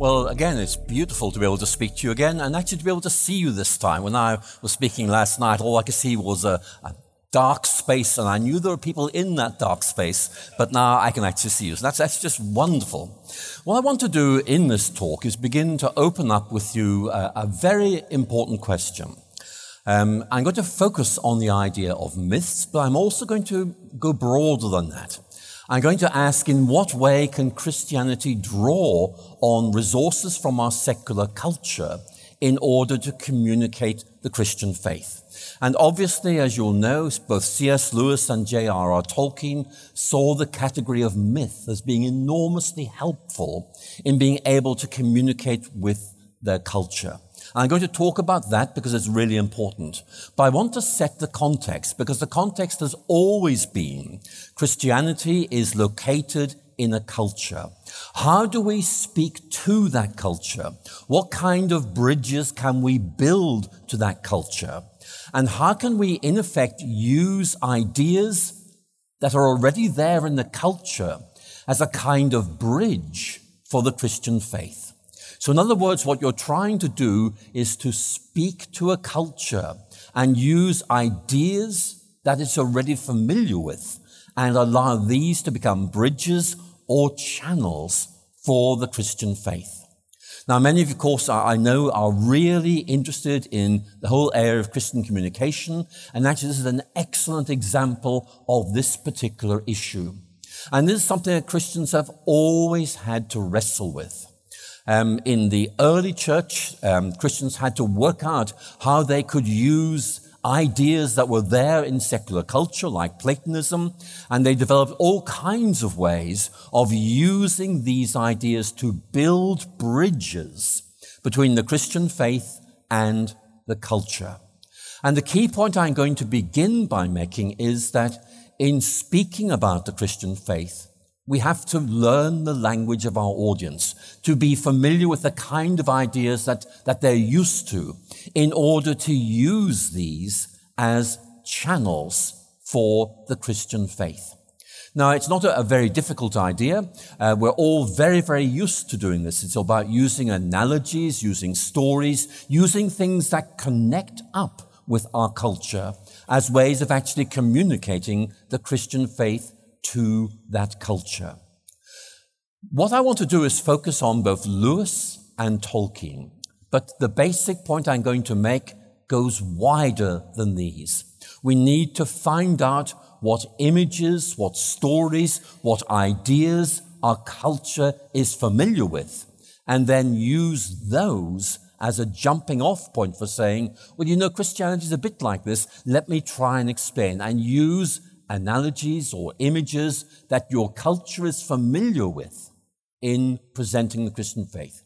Well, again, it's beautiful to be able to speak to you again and actually to be able to see you this time. When I was speaking last night, all I could see was a, a dark space, and I knew there were people in that dark space, but now I can actually see you. So that's, that's just wonderful. What I want to do in this talk is begin to open up with you a, a very important question. Um, I'm going to focus on the idea of myths, but I'm also going to go broader than that. I'm going to ask in what way can Christianity draw on resources from our secular culture in order to communicate the Christian faith? And obviously, as you'll know, both C.S. Lewis and J.R.R. Tolkien saw the category of myth as being enormously helpful in being able to communicate with their culture. I'm going to talk about that because it's really important. But I want to set the context because the context has always been Christianity is located in a culture. How do we speak to that culture? What kind of bridges can we build to that culture? And how can we, in effect, use ideas that are already there in the culture as a kind of bridge for the Christian faith? So, in other words, what you're trying to do is to speak to a culture and use ideas that it's already familiar with and allow these to become bridges or channels for the Christian faith. Now, many of you, of course, I know are really interested in the whole area of Christian communication, and actually, this is an excellent example of this particular issue. And this is something that Christians have always had to wrestle with. Um, in the early church, um, Christians had to work out how they could use ideas that were there in secular culture, like Platonism, and they developed all kinds of ways of using these ideas to build bridges between the Christian faith and the culture. And the key point I'm going to begin by making is that in speaking about the Christian faith, we have to learn the language of our audience, to be familiar with the kind of ideas that, that they're used to in order to use these as channels for the Christian faith. Now, it's not a, very difficult idea. Uh, we're all very, very used to doing this. It's about using analogies, using stories, using things that connect up with our culture as ways of actually communicating the Christian faith to that culture. What I want to do is focus on both Lewis and Tolkien, but the basic point I'm going to make goes wider than these. We need to find out what images, what stories, what ideas our culture is familiar with, and then use those as a jumping off point for saying, well, you know, Christianity is a bit like this. Let me try and explain and use analogies or images that your culture is familiar with in presenting the Christian faith.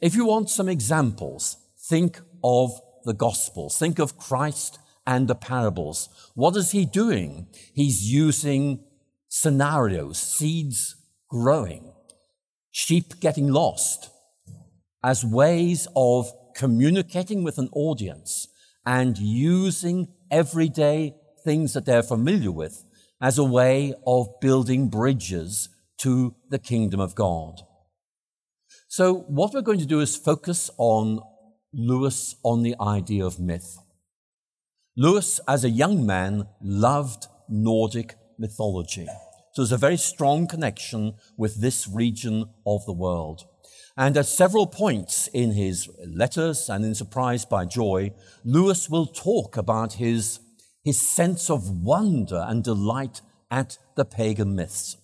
If you want some examples, think of the Gospels. Think of Christ and the parables. What is he doing? He's using scenarios, seeds growing, sheep getting lost, as ways of communicating with an audience and using everyday things that they're familiar with as a way of building bridges to the kingdom of God. So, what we're going to do is focus on Lewis on the idea of myth. Lewis, as a young man, loved Nordic mythology. So there's a very strong connection with this region of the world. And at several points in his letters and in Surprised by Joy, Lewis will talk about his his sense of wonder and delight at the pagan myths.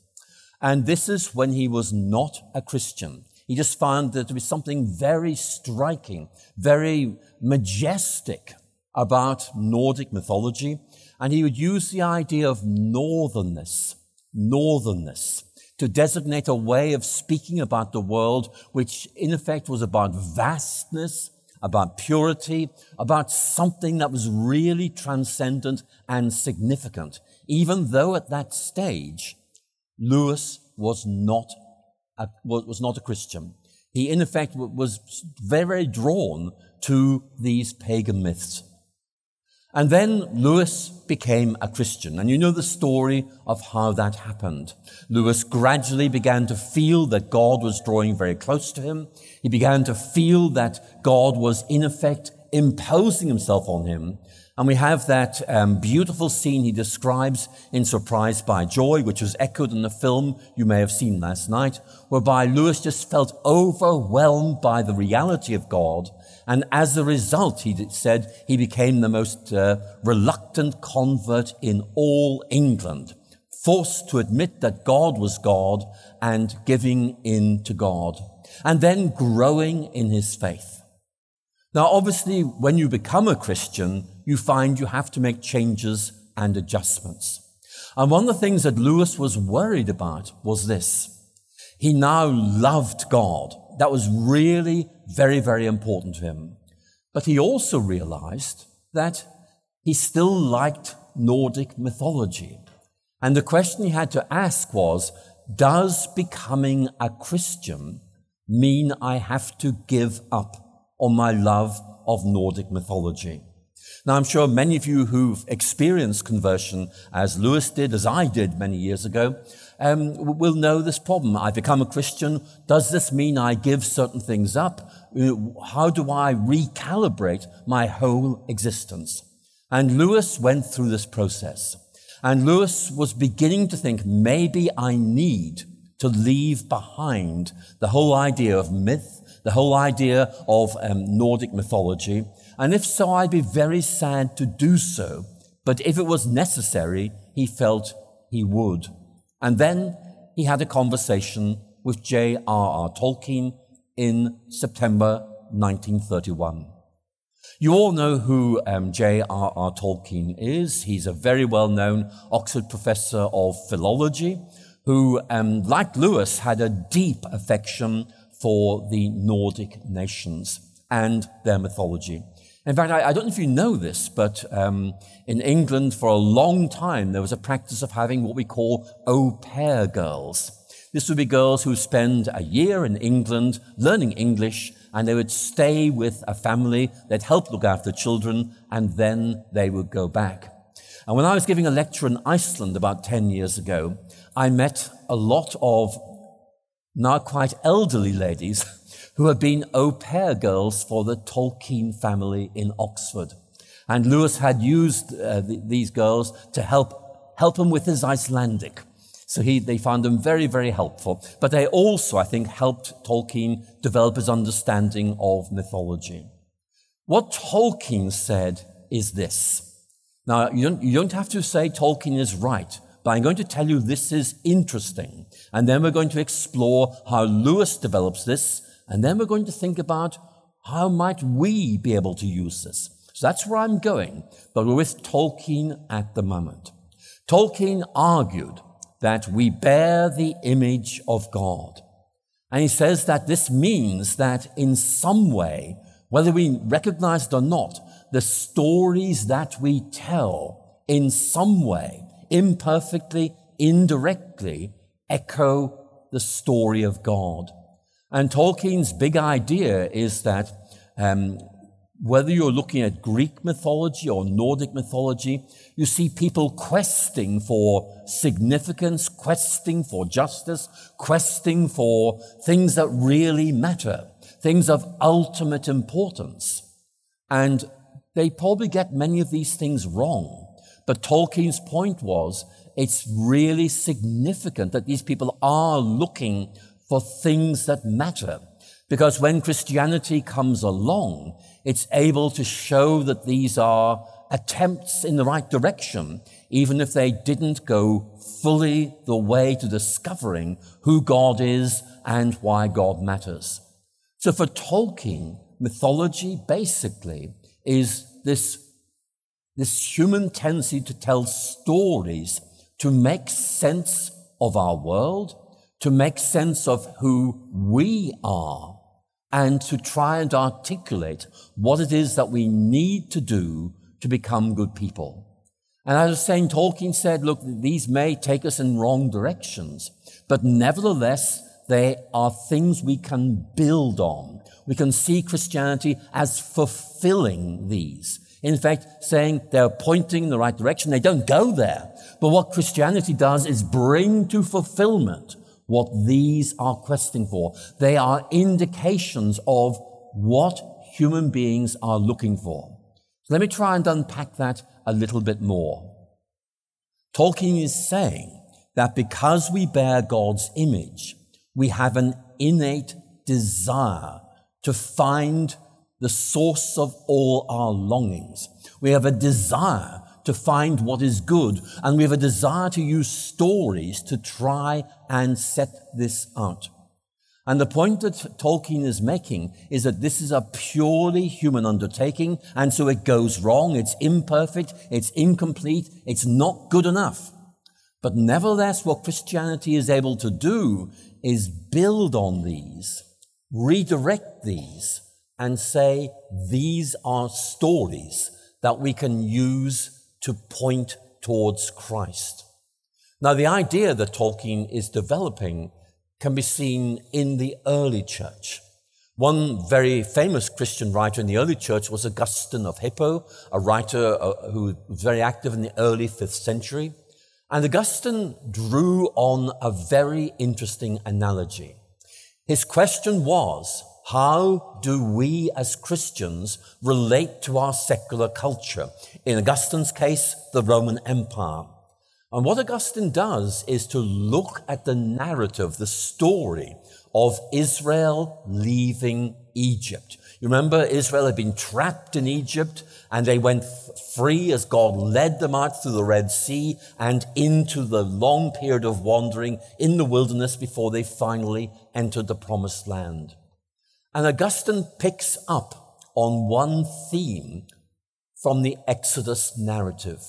And this is when he was not a Christian. He just found that there was something very striking, very majestic about Nordic mythology. And he would use the idea of northernness, northernness, to designate a way of speaking about the world, which in effect was about vastness, about purity, about something that was really transcendent and significant, even though at that stage, Lewis was not a, was not a Christian. He, in effect, was very, very drawn to these pagan myths. And then Lewis became a Christian. And you know the story of how that happened. Lewis gradually began to feel that God was drawing very close to him. He began to feel that God was in effect imposing himself on him. And we have that um, beautiful scene he describes in Surprised by Joy, which was echoed in the film you may have seen last night, whereby Lewis just felt overwhelmed by the reality of God and as a result, he said, he became the most uh, reluctant convert in all England, forced to admit that God was God and giving in to God, and then growing in his faith. Now, obviously, when you become a Christian, you find you have to make changes and adjustments. And one of the things that Lewis was worried about was this. He now loved God. That was really very, very important to him. But he also realized that he still liked Nordic mythology. And the question he had to ask was, does becoming a Christian mean I have to give up on my love of Nordic mythology? Now, I'm sure many of you who've experienced conversion, as Lewis did, as I did many years ago, um, will know this problem. I become a Christian. Does this mean I give certain things up? Uh, how do I recalibrate my whole existence? And Lewis went through this process. And Lewis was beginning to think maybe I need to leave behind the whole idea of myth, the whole idea of um, Nordic mythology. And if so, I'd be very sad to do so. But if it was necessary, he felt he would. And then he had a conversation with J.R.R. Tolkien in September 1931. You all know who um, J.R.R. Tolkien is. He's a very well known Oxford professor of philology who, um, like Lewis, had a deep affection for the Nordic nations and their mythology. In fact, I, I, don't know if you know this, but um, in England for a long time there was a practice of having what we call au pair girls. This would be girls who spend a year in England learning English, and they would stay with a family. They'd help look after children, and then they would go back. And when I was giving a lecture in Iceland about 10 years ago, I met a lot of now quite elderly ladies who had been au pair girls for the Tolkien family in Oxford. And Lewis had used uh, the, these girls to help, help him with his Icelandic. So he, they found them very, very helpful. But they also, I think, helped Tolkien develop his understanding of mythology. What Tolkien said is this. Now, you don't, you don't have to say Tolkien is right, but I'm going to tell you this is interesting. And then we're going to explore how Lewis develops this and then we're going to think about how might we be able to use this. So that's where I'm going, but we're with Tolkien at the moment. Tolkien argued that we bear the image of God. And he says that this means that in some way, whether we recognize it or not, the stories that we tell in some way, imperfectly, indirectly, echo the story of God. And Tolkien's big idea is that um, whether you're looking at Greek mythology or Nordic mythology, you see people questing for significance, questing for justice, questing for things that really matter, things of ultimate importance. And they probably get many of these things wrong. But Tolkien's point was it's really significant that these people are looking for things that matter. Because when Christianity comes along, it's able to show that these are attempts in the right direction, even if they didn't go fully the way to discovering who God is and why God matters. So for Tolkien, mythology basically is this, this human tendency to tell stories to make sense of our world, to make sense of who we are and to try and articulate what it is that we need to do to become good people. And as St. Tolkien said, look, these may take us in wrong directions, but nevertheless, they are things we can build on. We can see Christianity as fulfilling these. In fact, saying they're pointing in the right direction. They don't go there. But what Christianity does is bring to fulfillment what these are questing for. They are indications of what human beings are looking for. Let me try and unpack that a little bit more. Tolkien is saying that because we bear God's image, we have an innate desire to find the source of all our longings. We have a desire to find what is good, and we have a desire to use stories to try and set this out. And the point that Tolkien is making is that this is a purely human undertaking, and so it goes wrong, it's imperfect, it's incomplete, it's not good enough. But nevertheless, what Christianity is able to do is build on these, redirect these, and say, these are stories that we can use to point towards Christ. Now, the idea that Tolkien is developing can be seen in the early church. One very famous Christian writer in the early church was Augustine of Hippo, a writer uh, who was very active in the early fifth century. And Augustine drew on a very interesting analogy. His question was, how do we as Christians relate to our secular culture? In Augustine's case, the Roman Empire. And what Augustine does is to look at the narrative, the story of Israel leaving Egypt. You remember Israel had been trapped in Egypt and they went free as God led them out through the Red Sea and into the long period of wandering in the wilderness before they finally entered the promised land. And Augustine picks up on one theme from the Exodus narrative.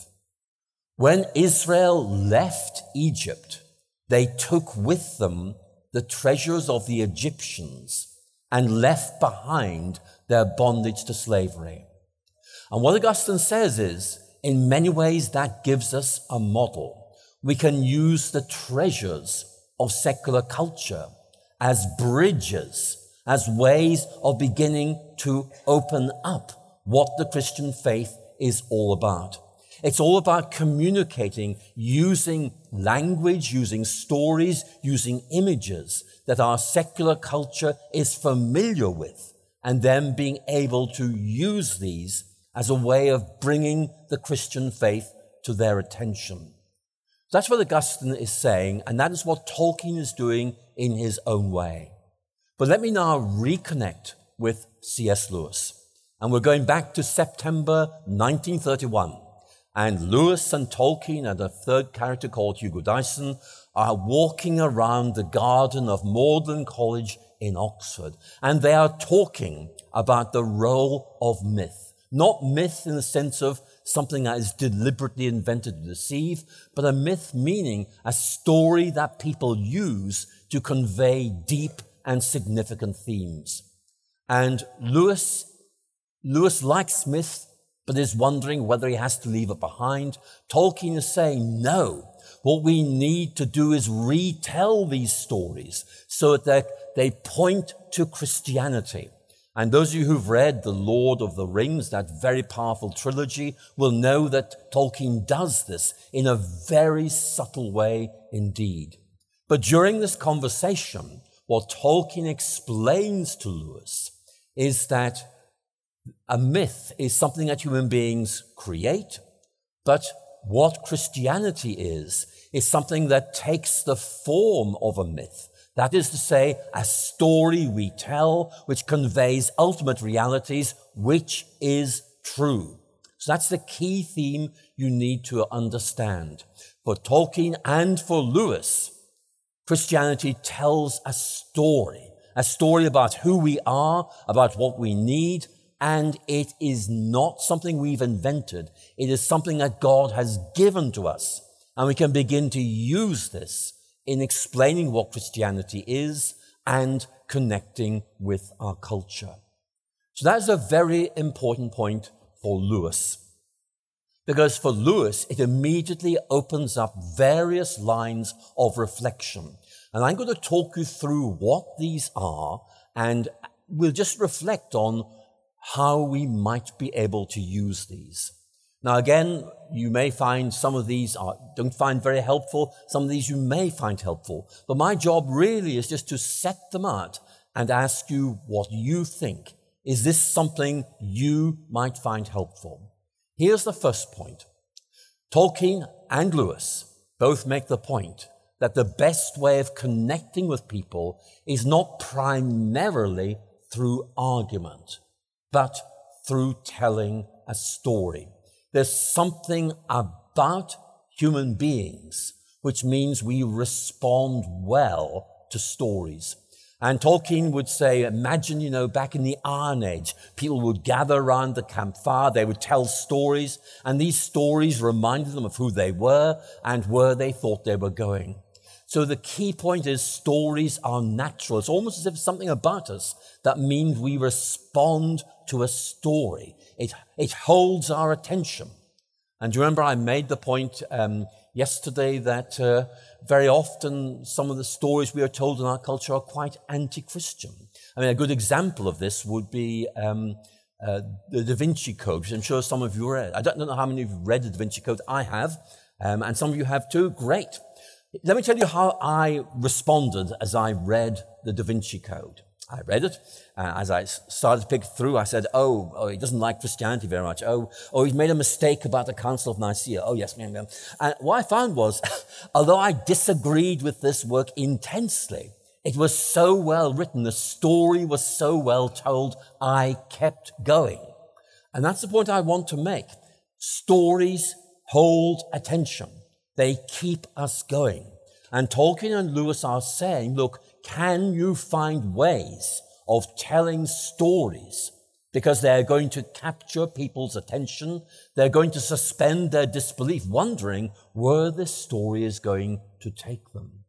When Israel left Egypt, they took with them the treasures of the Egyptians and left behind their bondage to slavery. And what Augustine says is, in many ways, that gives us a model. We can use the treasures of secular culture as bridges, as ways of beginning to open up what the Christian faith is all about. It's all about communicating using language, using stories, using images that our secular culture is familiar with, and then being able to use these as a way of bringing the Christian faith to their attention. That's what Augustine is saying, and that is what Tolkien is doing in his own way. But let me now reconnect with C.S. Lewis. And we're going back to September 1931. And Lewis and Tolkien and a third character called Hugo Dyson are walking around the garden of Magdalen College in Oxford. And they are talking about the role of myth. Not myth in the sense of something that is deliberately invented to deceive, but a myth meaning a story that people use to convey deep and significant themes. And Lewis, Lewis likes myth but is wondering whether he has to leave it behind. Tolkien is saying, no. What we need to do is retell these stories so that they point to Christianity. And those of you who've read The Lord of the Rings, that very powerful trilogy, will know that Tolkien does this in a very subtle way indeed. But during this conversation, what Tolkien explains to Lewis is that a myth is something that human beings create, but what Christianity is, is something that takes the form of a myth. That is to say, a story we tell which conveys ultimate realities, which is true. So that's the key theme you need to understand. For Tolkien and for Lewis, Christianity tells a story, a story about who we are, about what we need, and it is not something we've invented. It is something that God has given to us. And we can begin to use this in explaining what Christianity is and connecting with our culture. So that's a very important point for Lewis. Because for Lewis, it immediately opens up various lines of reflection. And I'm going to talk you through what these are, and we'll just reflect on how we might be able to use these. Now, again, you may find some of these are, don't find very helpful. Some of these you may find helpful. But my job really is just to set them out and ask you what you think. Is this something you might find helpful? Here's the first point. Tolkien and Lewis both make the point that the best way of connecting with people is not primarily through argument, but through telling a story. There's something about human beings which means we respond well to stories. And Tolkien would say, imagine, you know, back in the Iron Age, people would gather around the campfire, they would tell stories, and these stories reminded them of who they were and where they thought they were going. So the key point is stories are natural. It's almost as if something about us that means we respond to a story. It, it holds our attention. And do you remember I made the point um, yesterday that uh, very often some of the stories we are told in our culture are quite anti-Christian. I mean, a good example of this would be um, uh, the Da Vinci Code, which I'm sure some of you read. I don't know how many of you read the Da Vinci Code. I have, um, and some of you have too. Great. Let me tell you how I responded as I read the Da Vinci Code. I read it. Uh, as I started to pick through, I said, oh, oh, he doesn't like Christianity very much. Oh, oh, he's made a mistake about the Council of Nicaea. Oh, yes. And what I found was, although I disagreed with this work intensely, it was so well written, the story was so well told, I kept going. And that's the point I want to make. Stories hold attention. They keep us going. And Tolkien and Lewis are saying, look, can you find ways of telling stories? Because they're going to capture people's attention. They're going to suspend their disbelief, wondering where this story is going to take them.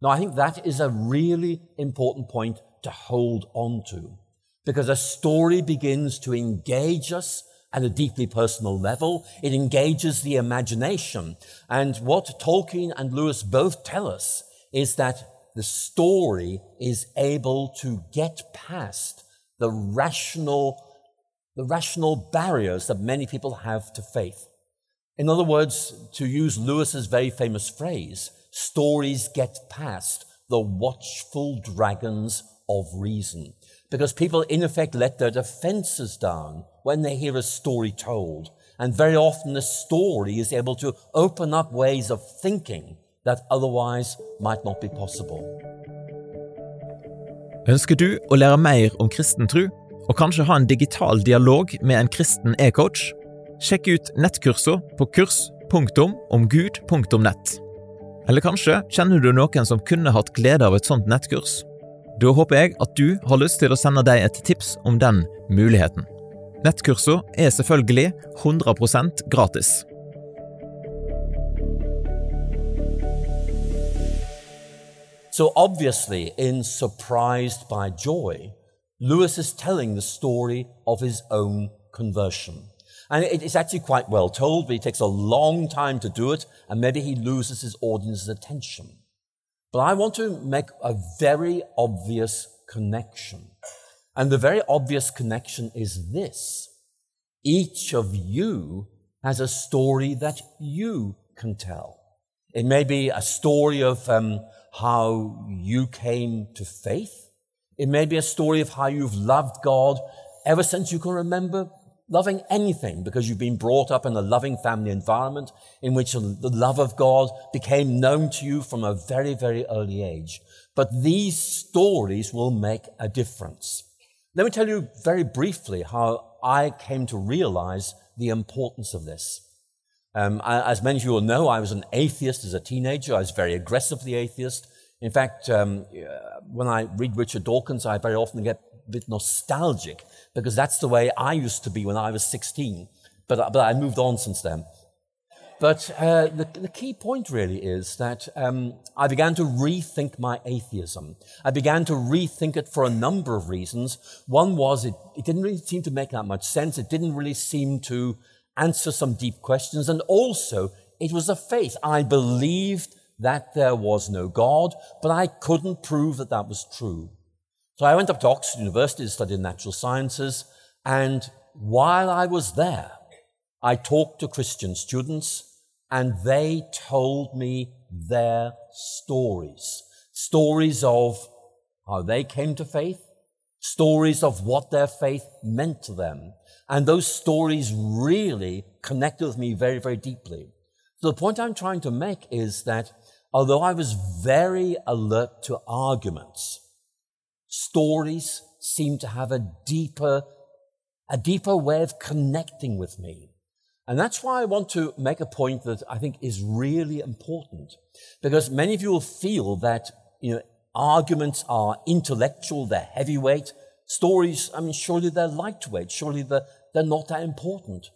Now, I think that is a really important point to hold on to. Because a story begins to engage us at a deeply personal level. It engages the imagination. And what Tolkien and Lewis both tell us is that the story is able to get past the rational, the rational barriers that many people have to faith. In other words, to use Lewis's very famous phrase, stories get past the watchful dragons of reason. Because people, in effect, let their defenses down when they hear a story told. And very often the story is able to open up ways of thinking that otherwise might not be possible. Ønsker du å lære mer om kristen tro, og kanskje ha en digital dialog med en kristen e-coach? Sjekk ut nettkursene på kurs.omgud.nett. Eller kanskje kjenner du noen som kunne hatt glede av et sånt nettkurs? Da håper jeg at du har lyst til å sende deg et tips om den muligheten. Nettkursene er selvfølgelig 100% gratis. So obviously, in Surprised by Joy, Lewis is telling the story of his own conversion. And it's actually quite well told, but he takes a long time to do it, and maybe he loses his audience's attention. But I want to make a very obvious connection. And the very obvious connection is this. Each of you has a story that you can tell. It may be a story of um, how you came to faith. It may be a story of how you've loved God ever since you can remember loving anything because you've been brought up in a loving family environment in which the love of God became known to you from a very, very early age. But these stories will make a difference. Let me tell you very briefly how I came to realize the importance of this. Um, as many of you will know, I was an atheist as a teenager. I was very aggressively atheist. In fact, um, when I read Richard Dawkins, I very often get a bit nostalgic because that's the way I used to be when I was 16. But, but I moved on since then. But uh, the, the, key point really is that um, I began to rethink my atheism. I began to rethink it for a number of reasons. One was it, it didn't really seem to make that much sense. It didn't really seem to answer some deep questions. And also, it was a faith. I believed that there was no God, but I couldn't prove that that was true. So I went up to Oxford University to study natural sciences. And while I was there, I talked to Christian students and they told me their stories. Stories of how they came to faith, stories of what their faith meant to them. And those stories really connected with me very, very deeply. So the point I'm trying to make is that although I was very alert to arguments, stories seem to have a deeper, a deeper way of connecting with me. And that's why I want to make a point that I think is really important. Because many of you will feel that, you know, arguments are intellectual, they're heavyweight. Stories, I mean, surely they're lightweight. Surely they're, they're not that important.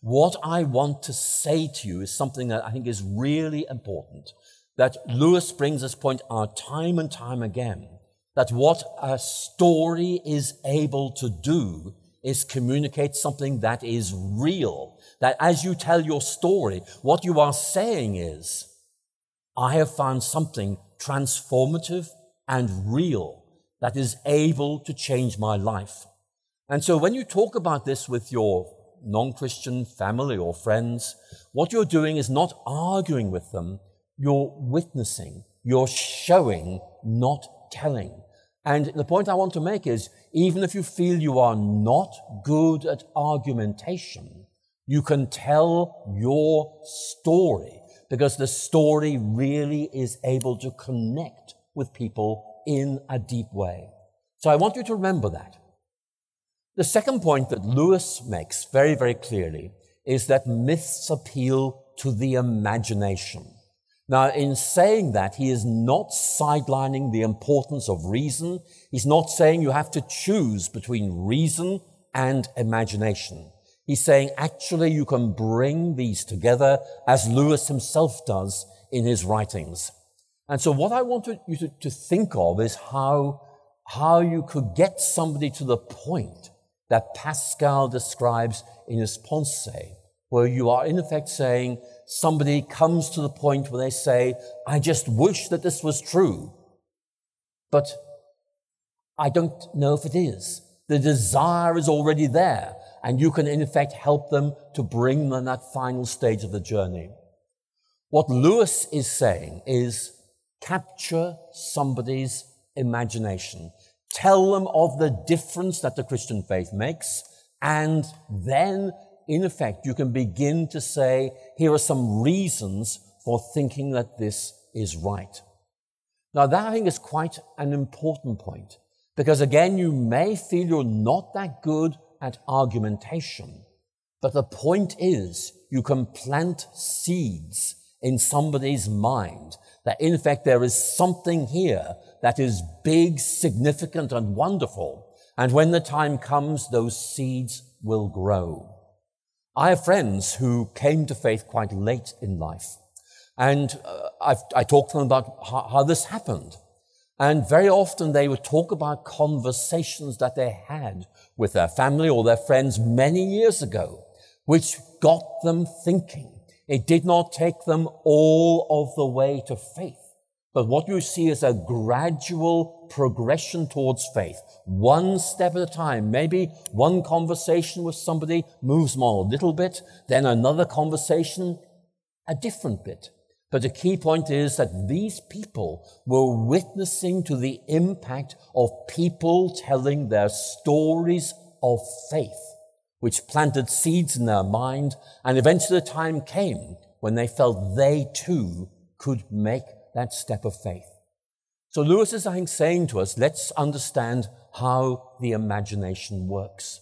What I want to say to you is something that I think is really important. That Lewis brings this point out time and time again. That what a story is able to do is communicate something that is real. That as you tell your story, what you are saying is, I have found something transformative and real that is able to change my life. And so when you talk about this with your non-Christian family or friends, what you're doing is not arguing with them. You're witnessing. You're showing, not telling. And the point I want to make is even if you feel you are not good at argumentation, you can tell your story because the story really is able to connect with people in a deep way. So I want you to remember that. The second point that Lewis makes very, very clearly is that myths appeal to the imagination. Now, in saying that, he is not sidelining the importance of reason. He's not saying you have to choose between reason and imagination. He's saying actually you can bring these together as Lewis himself does in his writings. And so what I want you to, to think of is how, how you could get somebody to the point that Pascal describes in his Pensées, where you are in effect saying, somebody comes to the point where they say, I just wish that this was true, but I don't know if it is. The desire is already there, and you can in effect help them to bring them that final stage of the journey. What Lewis is saying is capture somebody's imagination. Tell them of the difference that the Christian faith makes, and then in effect, you can begin to say, here are some reasons for thinking that this is right. Now, that I think is quite an important point because again, you may feel you're not that good at argumentation, but the point is you can plant seeds in somebody's mind that in fact there is something here that is big, significant, and wonderful. And when the time comes, those seeds will grow. I have friends who came to faith quite late in life. And uh, i talked to them about how, how this happened. And very often they would talk about conversations that they had with their family or their friends many years ago, which got them thinking. It did not take them all of the way to faith. But what you see is a gradual progression towards faith, one step at a time. Maybe one conversation with somebody moves them on a little bit, then another conversation, a different bit. But the key point is that these people were witnessing to the impact of people telling their stories of faith, which planted seeds in their mind. And eventually the time came when they felt they too could make that step of faith. So Lewis is, I think, saying to us, let's understand how the imagination works.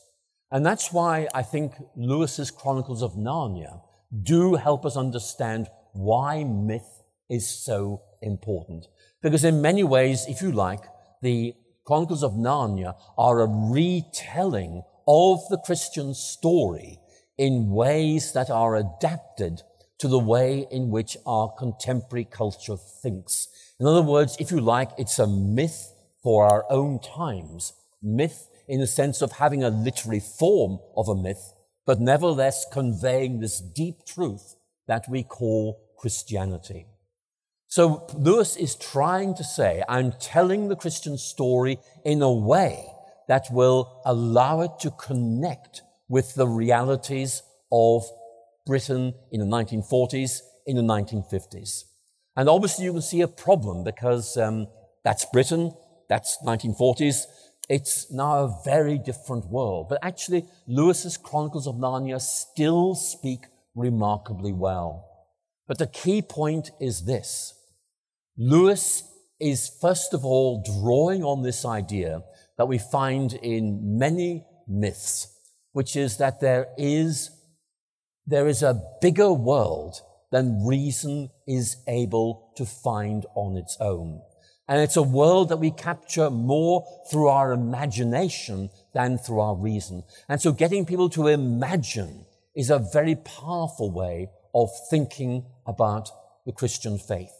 And that's why I think Lewis's Chronicles of Narnia do help us understand why myth is so important. Because in many ways, if you like, the Chronicles of Narnia are a retelling of the Christian story in ways that are adapted to the way in which our contemporary culture thinks. In other words, if you like, it's a myth for our own times. Myth in the sense of having a literary form of a myth, but nevertheless conveying this deep truth that we call Christianity. So Lewis is trying to say, I'm telling the Christian story in a way that will allow it to connect with the realities of Britain in the 1940s, in the 1950s. And obviously you can see a problem because um, that's Britain, that's 1940s. It's now a very different world. But actually, Lewis's Chronicles of Narnia still speak remarkably well. But the key point is this. Lewis is first of all drawing on this idea that we find in many myths, which is that there is, there is a bigger world than reason is able to find on its own. And it's a world that we capture more through our imagination than through our reason. And so getting people to imagine is a very powerful way of thinking about the Christian faith.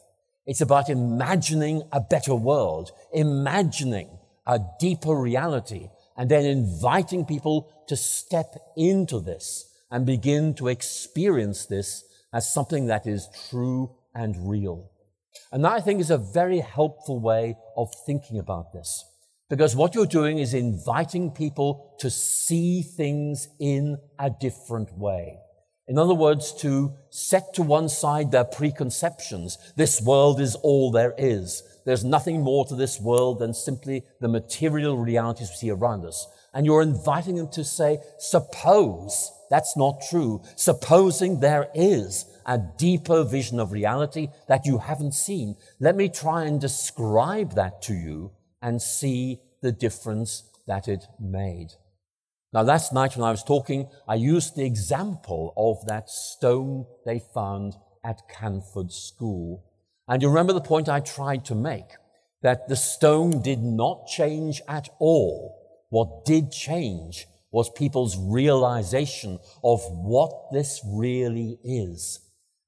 It's about imagining a better world, imagining a deeper reality, and then inviting people to step into this and begin to experience this as something that is true and real. And that I think is a very helpful way of thinking about this. Because what you're doing is inviting people to see things in a different way. In other words, to set to one side their preconceptions. This world is all there is. There's nothing more to this world than simply the material realities we see around us. And you're inviting them to say, suppose that's not true. Supposing there is a deeper vision of reality that you haven't seen, let me try and describe that to you and see the difference that it made. Now, last night when I was talking, I used the example of that stone they found at Canford School. And you remember the point I tried to make that the stone did not change at all. What did change was people's realization of what this really is.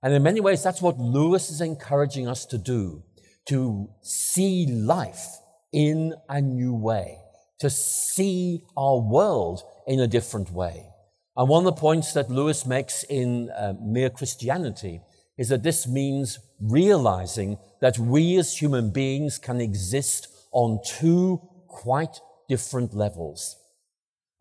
And in many ways, that's what Lewis is encouraging us to do, to see life in a new way, to see our world in a different way. And one of the points that Lewis makes in uh, Mere Christianity is that this means realizing that we as human beings can exist on two quite different levels.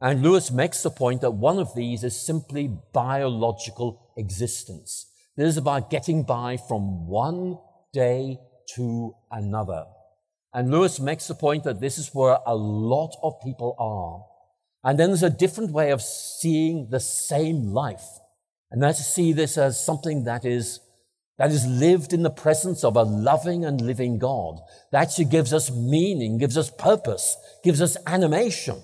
And Lewis makes the point that one of these is simply biological existence. This is about getting by from one day to another. And Lewis makes the point that this is where a lot of people are. And then there's a different way of seeing the same life. And that's to see this as something that is, that is lived in the presence of a loving and living God. That actually gives us meaning, gives us purpose, gives us animation.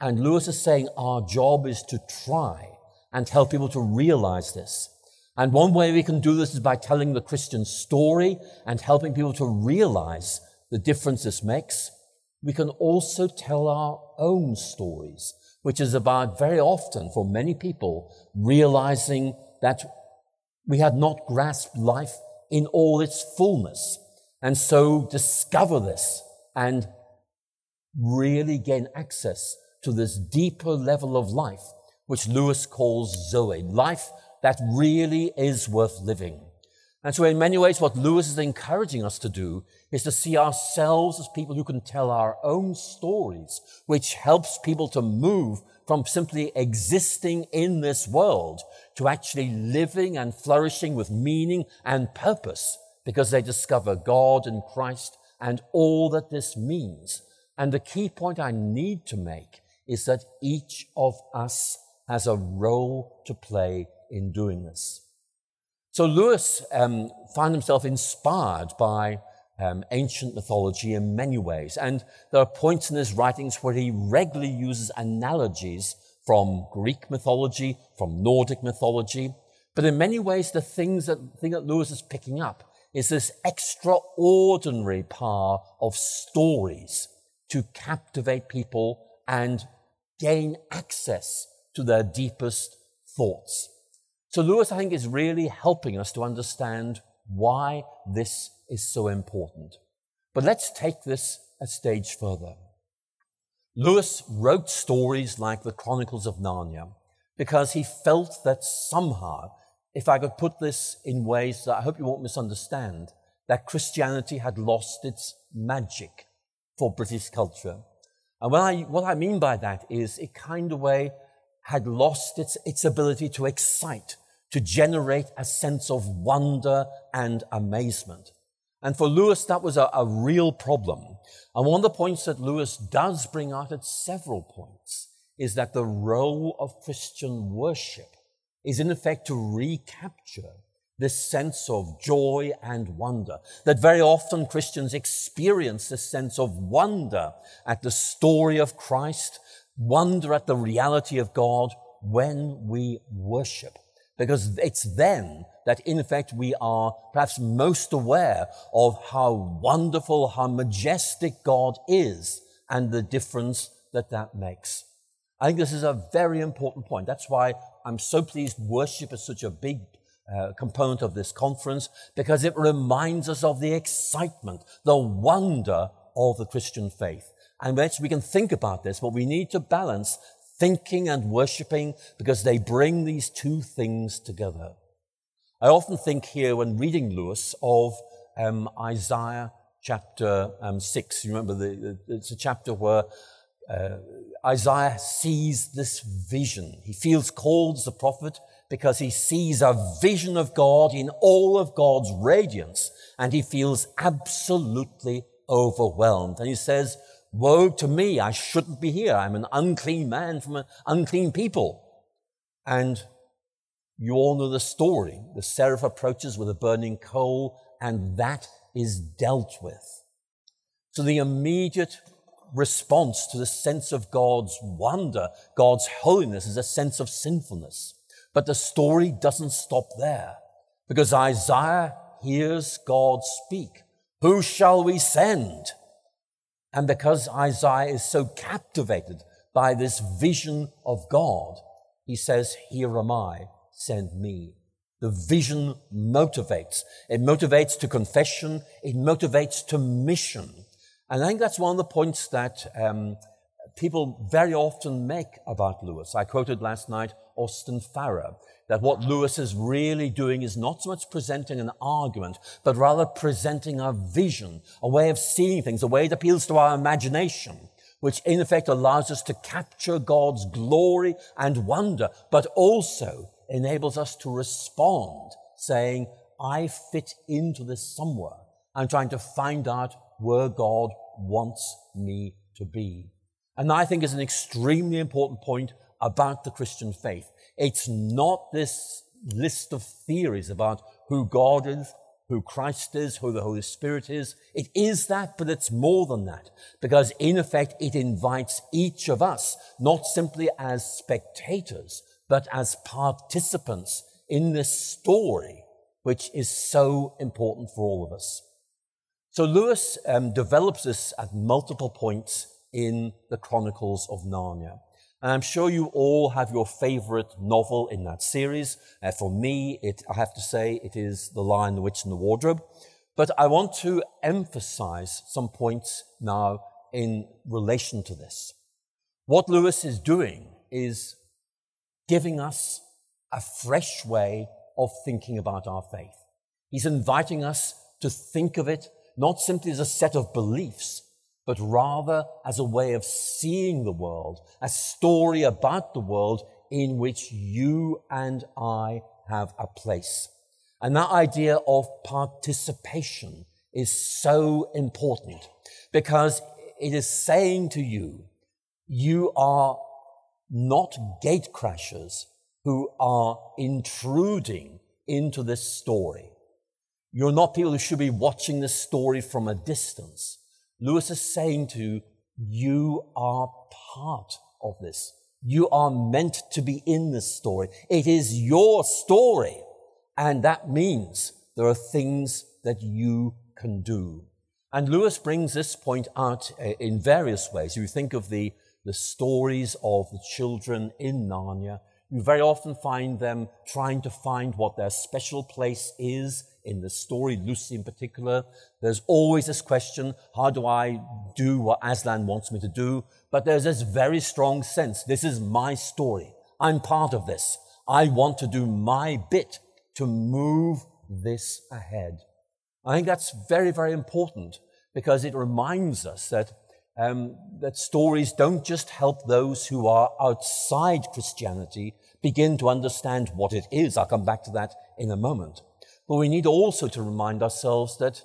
And Lewis is saying our job is to try and help people to realize this. And one way we can do this is by telling the Christian story and helping people to realize the difference this makes we can also tell our own stories, which is about very often for many people realizing that we had not grasped life in all its fullness. And so discover this and really gain access to this deeper level of life, which Lewis calls Zoe, life that really is worth living. And so in many ways, what Lewis is encouraging us to do is to see ourselves as people who can tell our own stories, which helps people to move from simply existing in this world to actually living and flourishing with meaning and purpose because they discover God and Christ and all that this means. And the key point I need to make is that each of us has a role to play in doing this. So Lewis um, found himself inspired by um, ancient mythology in many ways. And there are points in his writings where he regularly uses analogies from Greek mythology, from Nordic mythology. But in many ways, the things that, thing that Lewis is picking up is this extraordinary power of stories to captivate people and gain access to their deepest thoughts. So Lewis, I think, is really helping us to understand why this is so important. But let's take this a stage further. Lewis wrote stories like the Chronicles of Narnia because he felt that somehow, if I could put this in ways that I hope you won't misunderstand, that Christianity had lost its magic for British culture. And what I, what I mean by that is it kind of way had lost its, its ability to excite, to generate a sense of wonder and amazement. And for Lewis, that was a, a real problem. And one of the points that Lewis does bring out at several points is that the role of Christian worship is in effect to recapture this sense of joy and wonder. That very often Christians experience this sense of wonder at the story of Christ, wonder at the reality of God when we worship. Because it's then that in fact we are perhaps most aware of how wonderful, how majestic God is and the difference that that makes. I think this is a very important point. That's why I'm so pleased worship is such a big uh, component of this conference because it reminds us of the excitement, the wonder of the Christian faith. And we can think about this, but we need to balance thinking and worshiping because they bring these two things together. I often think here when reading Lewis of um, Isaiah chapter um, 6. You remember, the, it's a chapter where uh, Isaiah sees this vision. He feels called as a prophet because he sees a vision of God in all of God's radiance and he feels absolutely overwhelmed. And he says, Woe to me, I shouldn't be here. I'm an unclean man from an unclean people. And you all know the story. The seraph approaches with a burning coal, and that is dealt with. So the immediate response to the sense of God's wonder, God's holiness, is a sense of sinfulness. But the story doesn't stop there because Isaiah hears God speak. Who shall we send? And because Isaiah is so captivated by this vision of God, he says, Here am I, send me. The vision motivates. It motivates to confession. It motivates to mission. And I think that's one of the points that um, people very often make about Lewis. I quoted last night Austin Farrer, that what Lewis is really doing is not so much presenting an argument, but rather presenting a vision, a way of seeing things, a way that appeals to our imagination, which in effect allows us to capture God's glory and wonder, but also enables us to respond, saying, I fit into this somewhere. I'm trying to find out where God wants me to be. And I think is an extremely important point about the Christian faith. It's not this list of theories about who God is, who Christ is, who the Holy Spirit is. It is that, but it's more than that. Because in effect, it invites each of us, not simply as spectators, but as participants in this story, which is so important for all of us. So Lewis um, develops this at multiple points in the Chronicles of Narnia. And I'm sure you all have your favorite novel in that series. Uh, for me, it, I have to say it is The Lion, the Witch, and the Wardrobe. But I want to emphasize some points now in relation to this. What Lewis is doing is giving us a fresh way of thinking about our faith. He's inviting us to think of it not simply as a set of beliefs, but rather as a way of seeing the world, a story about the world in which you and I have a place. And that idea of participation is so important because it is saying to you, you are not gate crashers who are intruding into this story. You're not people who should be watching this story from a distance. Lewis is saying to you you are part of this. You are meant to be in this story. It is your story. And that means there are things that you can do. And Lewis brings this point out uh, in various ways. You think of the, the stories of the children in Narnia. You very often find them trying to find what their special place is in the story, Lucy in particular. There's always this question, how do I do what Aslan wants me to do? But there's this very strong sense, this is my story. I'm part of this. I want to do my bit to move this ahead. I think that's very, very important because it reminds us that, um, that stories don't just help those who are outside Christianity begin to understand what it is. I'll come back to that in a moment. But we need also to remind ourselves that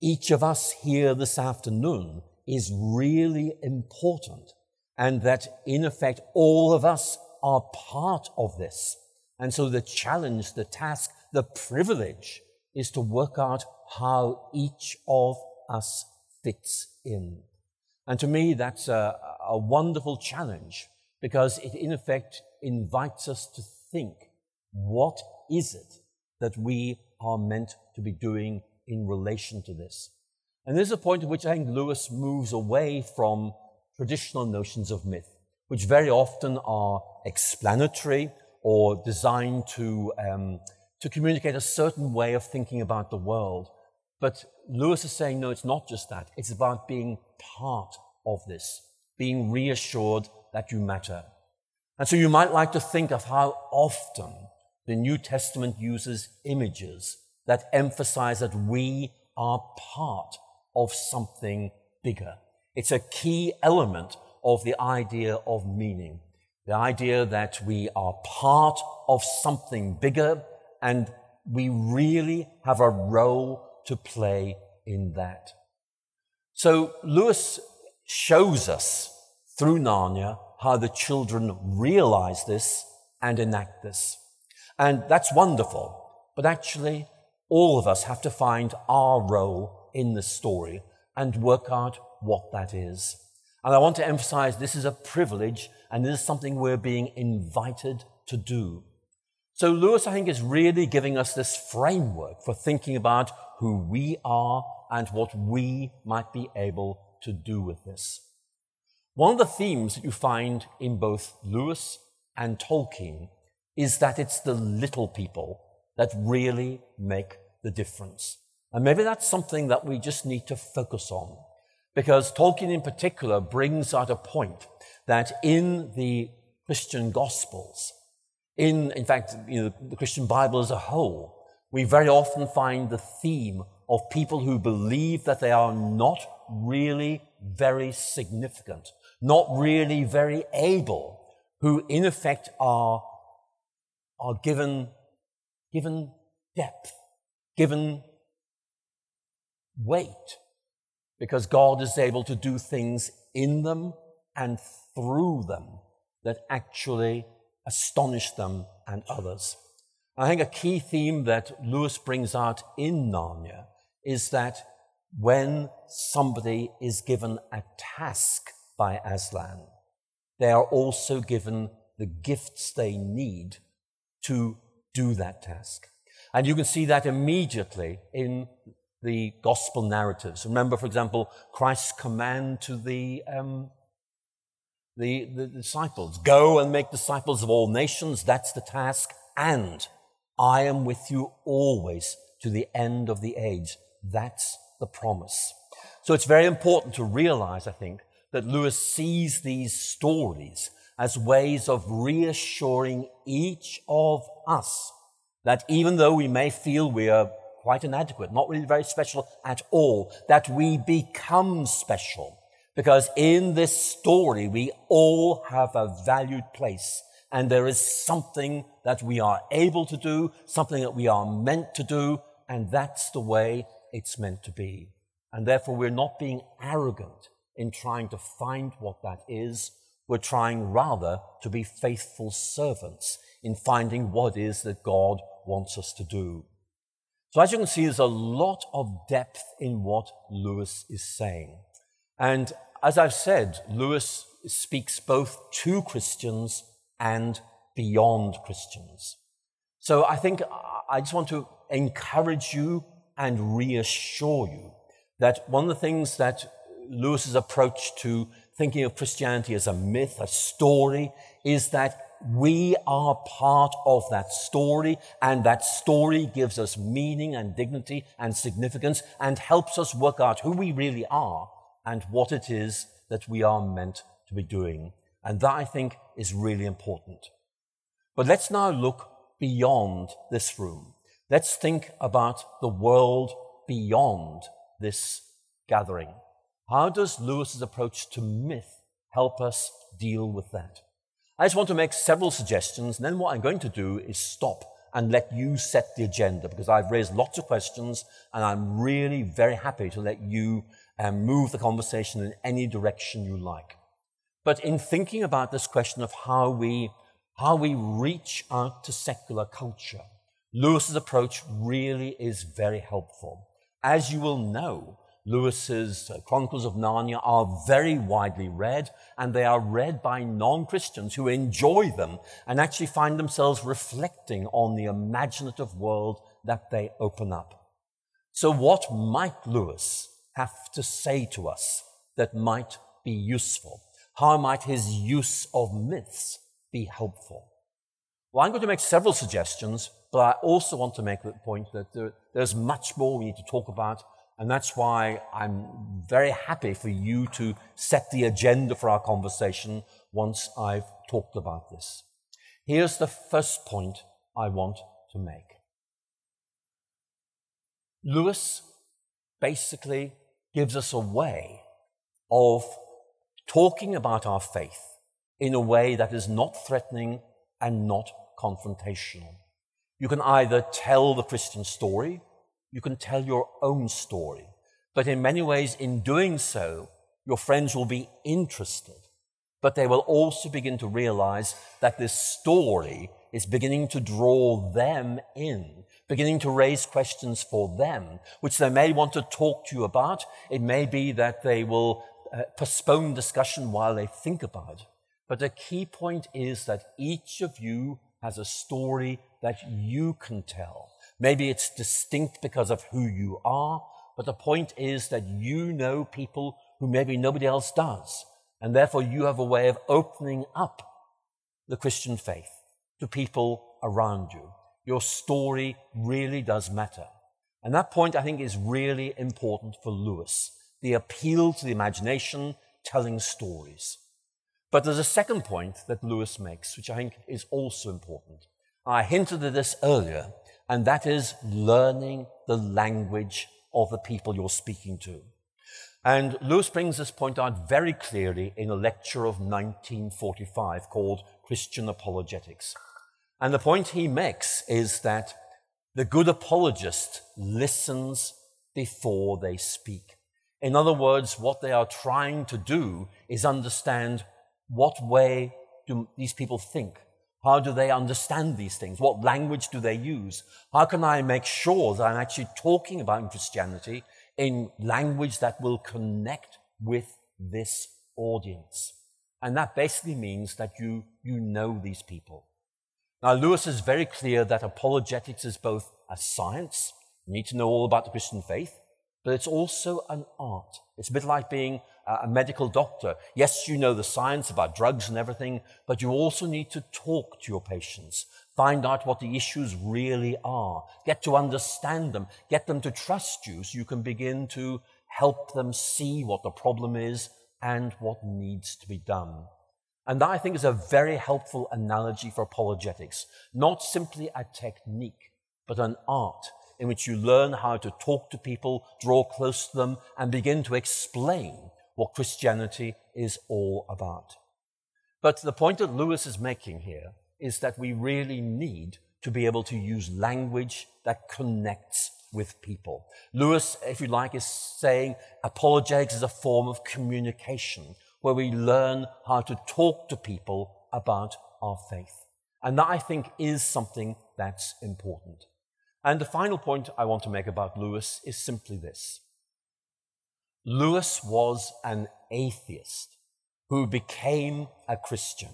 each of us here this afternoon is really important and that in effect all of us are part of this. And so the challenge, the task, the privilege is to work out how each of us fits in. And to me, that's a, a wonderful challenge because it in effect invites us to think, what is it that we are meant to be doing in relation to this? And this is a point at which I think Lewis moves away from traditional notions of myth, which very often are explanatory or designed to, um, to communicate a certain way of thinking about the world. But Lewis is saying, no, it's not just that. It's about being part of this, being reassured that you matter. And so you might like to think of how often the New Testament uses images that emphasize that we are part of something bigger. It's a key element of the idea of meaning. The idea that we are part of something bigger and we really have a role to play in that. So Lewis shows us through Narnia how the children realize this and enact this. And that's wonderful. But actually, all of us have to find our role in the story and work out what that is. And I want to emphasize this is a privilege and this is something we're being invited to do. So Lewis, I think, is really giving us this framework for thinking about who we are and what we might be able to do with this. One of the themes that you find in both Lewis and Tolkien is that it's the little people that really make the difference. And maybe that's something that we just need to focus on. Because Tolkien in particular brings out a point that in the Christian Gospels, in, in fact, you know, the Christian Bible as a whole, we very often find the theme of people who believe that they are not really very significant, not really very able, who in effect are, are given, given depth, given weight, because God is able to do things in them and through them that actually astonish them and others. I think a key theme that Lewis brings out in Narnia is that when somebody is given a task by Aslan, they are also given the gifts they need to do that task. And you can see that immediately in the gospel narratives. Remember, for example, Christ's command to the, um, the, the disciples go and make disciples of all nations. That's the task. And I am with you always to the end of the age. That's the promise. So it's very important to realize, I think, that Lewis sees these stories as ways of reassuring each of us that even though we may feel we are quite inadequate, not really very special at all, that we become special. Because in this story, we all have a valued place and there is something that we are able to do, something that we are meant to do, and that's the way it's meant to be. And therefore, we're not being arrogant in trying to find what that is. We're trying rather to be faithful servants in finding what it is that God wants us to do. So, as you can see, there's a lot of depth in what Lewis is saying. And as I've said, Lewis speaks both to Christians and beyond Christians. So I think uh, I just want to encourage you and reassure you that one of the things that Lewis's approach to thinking of Christianity as a myth, a story, is that we are part of that story, and that story gives us meaning and dignity and significance and helps us work out who we really are and what it is that we are meant to be doing. And that, I think, is really important. But let's now look beyond this room. Let's think about the world beyond this gathering. How does Lewis's approach to myth help us deal with that? I just want to make several suggestions, and then what I'm going to do is stop and let you set the agenda because I've raised lots of questions and I'm really very happy to let you um, move the conversation in any direction you like. But in thinking about this question of how we, how we reach out to secular culture, Lewis's approach really is very helpful. As you will know, Lewis's uh, Chronicles of Narnia are very widely read, and they are read by non-Christians who enjoy them and actually find themselves reflecting on the imaginative world that they open up. So what might Lewis have to say to us that might be useful? How might his use of myths be helpful? Well, I'm going to make several suggestions, but I also want to make the point that there, there's much more we need to talk about and that's why I'm very happy for you to set the agenda for our conversation once I've talked about this. Here's the first point I want to make. Lewis basically gives us a way of talking about our faith in a way that is not threatening and not confrontational. You can either tell the Christian story you can tell your own story. But in many ways, in doing so, your friends will be interested. But they will also begin to realize that this story is beginning to draw them in, beginning to raise questions for them, which they may want to talk to you about. It may be that they will uh, postpone discussion while they think about it. But the key point is that each of you has a story that you can tell. Maybe it's distinct because of who you are, but the point is that you know people who maybe nobody else does. And therefore you have a way of opening up the Christian faith to people around you. Your story really does matter. And that point I think is really important for Lewis. The appeal to the imagination, telling stories. But there's a second point that Lewis makes, which I think is also important. I hinted at this earlier, and that is learning the language of the people you're speaking to. And Lewis brings this point out very clearly in a lecture of 1945 called Christian Apologetics. And the point he makes is that the good apologist listens before they speak. In other words, what they are trying to do is understand what way do these people think? How do they understand these things? What language do they use? How can I make sure that I'm actually talking about Christianity in language that will connect with this audience? And that basically means that you, you know these people. Now, Lewis is very clear that apologetics is both a science, you need to know all about the Christian faith, but it's also an art. It's a bit like being a medical doctor. Yes, you know the science about drugs and everything, but you also need to talk to your patients, find out what the issues really are, get to understand them, get them to trust you so you can begin to help them see what the problem is and what needs to be done. And that I think is a very helpful analogy for apologetics, not simply a technique, but an art in which you learn how to talk to people, draw close to them, and begin to explain what Christianity is all about. But the point that Lewis is making here is that we really need to be able to use language that connects with people. Lewis, if you like, is saying apologetics is a form of communication where we learn how to talk to people about our faith. And that I think is something that's important. And the final point I want to make about Lewis is simply this. Lewis was an atheist who became a Christian.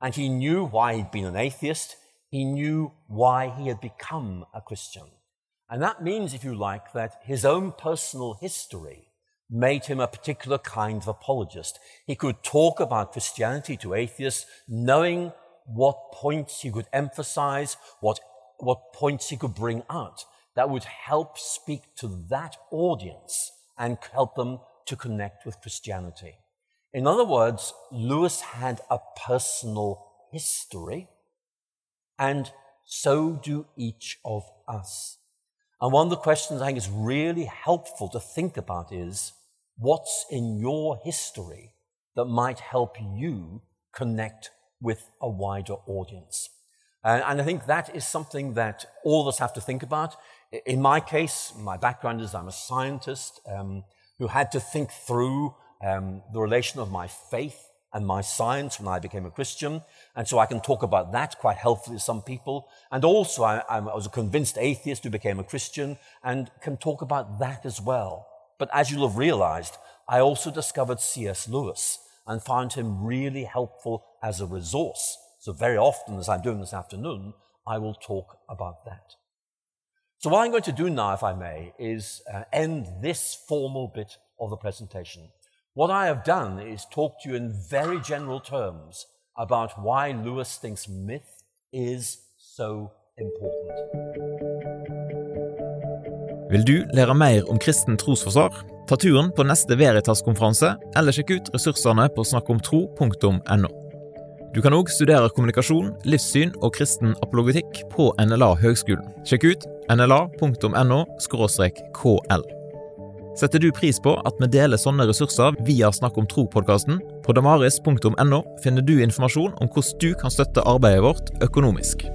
And he knew why he'd been an atheist. He knew why he had become a Christian. And that means, if you like, that his own personal history made him a particular kind of apologist. He could talk about Christianity to atheists, knowing what points he could emphasize, what, what points he could bring out that would help speak to that audience and help them to connect with Christianity. In other words, Lewis had a personal history, and so do each of us. And one of the questions I think is really helpful to think about is what's in your history that might help you connect with a wider audience? And, and I think that is something that all of us have to think about. In my case, my background is I'm a scientist um, who had to think through um, the relation of my faith and my science when I became a Christian. And so I can talk about that quite helpfully to some people. And also, I, I was a convinced atheist who became a Christian and can talk about that as well. But as you'll have realized, I also discovered C.S. Lewis and found him really helpful as a resource. So very often, as I'm doing this afternoon, I will talk about that. So what I'm going to do now, if I may, is uh, end this formal bit of the presentation. What I have done is talk to you in very general terms about why Lewis thinks myth is so important. Vil du lære mer om kristen trosforsvar? Ta turen på neste Veritas-konferanse, eller sjekk ut ressursene på snakkomtro.no. Du kan òg studere kommunikasjon, livssyn og kristen apologetikk på NLA Høgskolen. Sjekk ut nla.no kl. Setter du pris på at vi deler sånne ressurser via Snakk om tro-podkasten? På damaris.no finner du informasjon om hvordan du kan støtte arbeidet vårt økonomisk.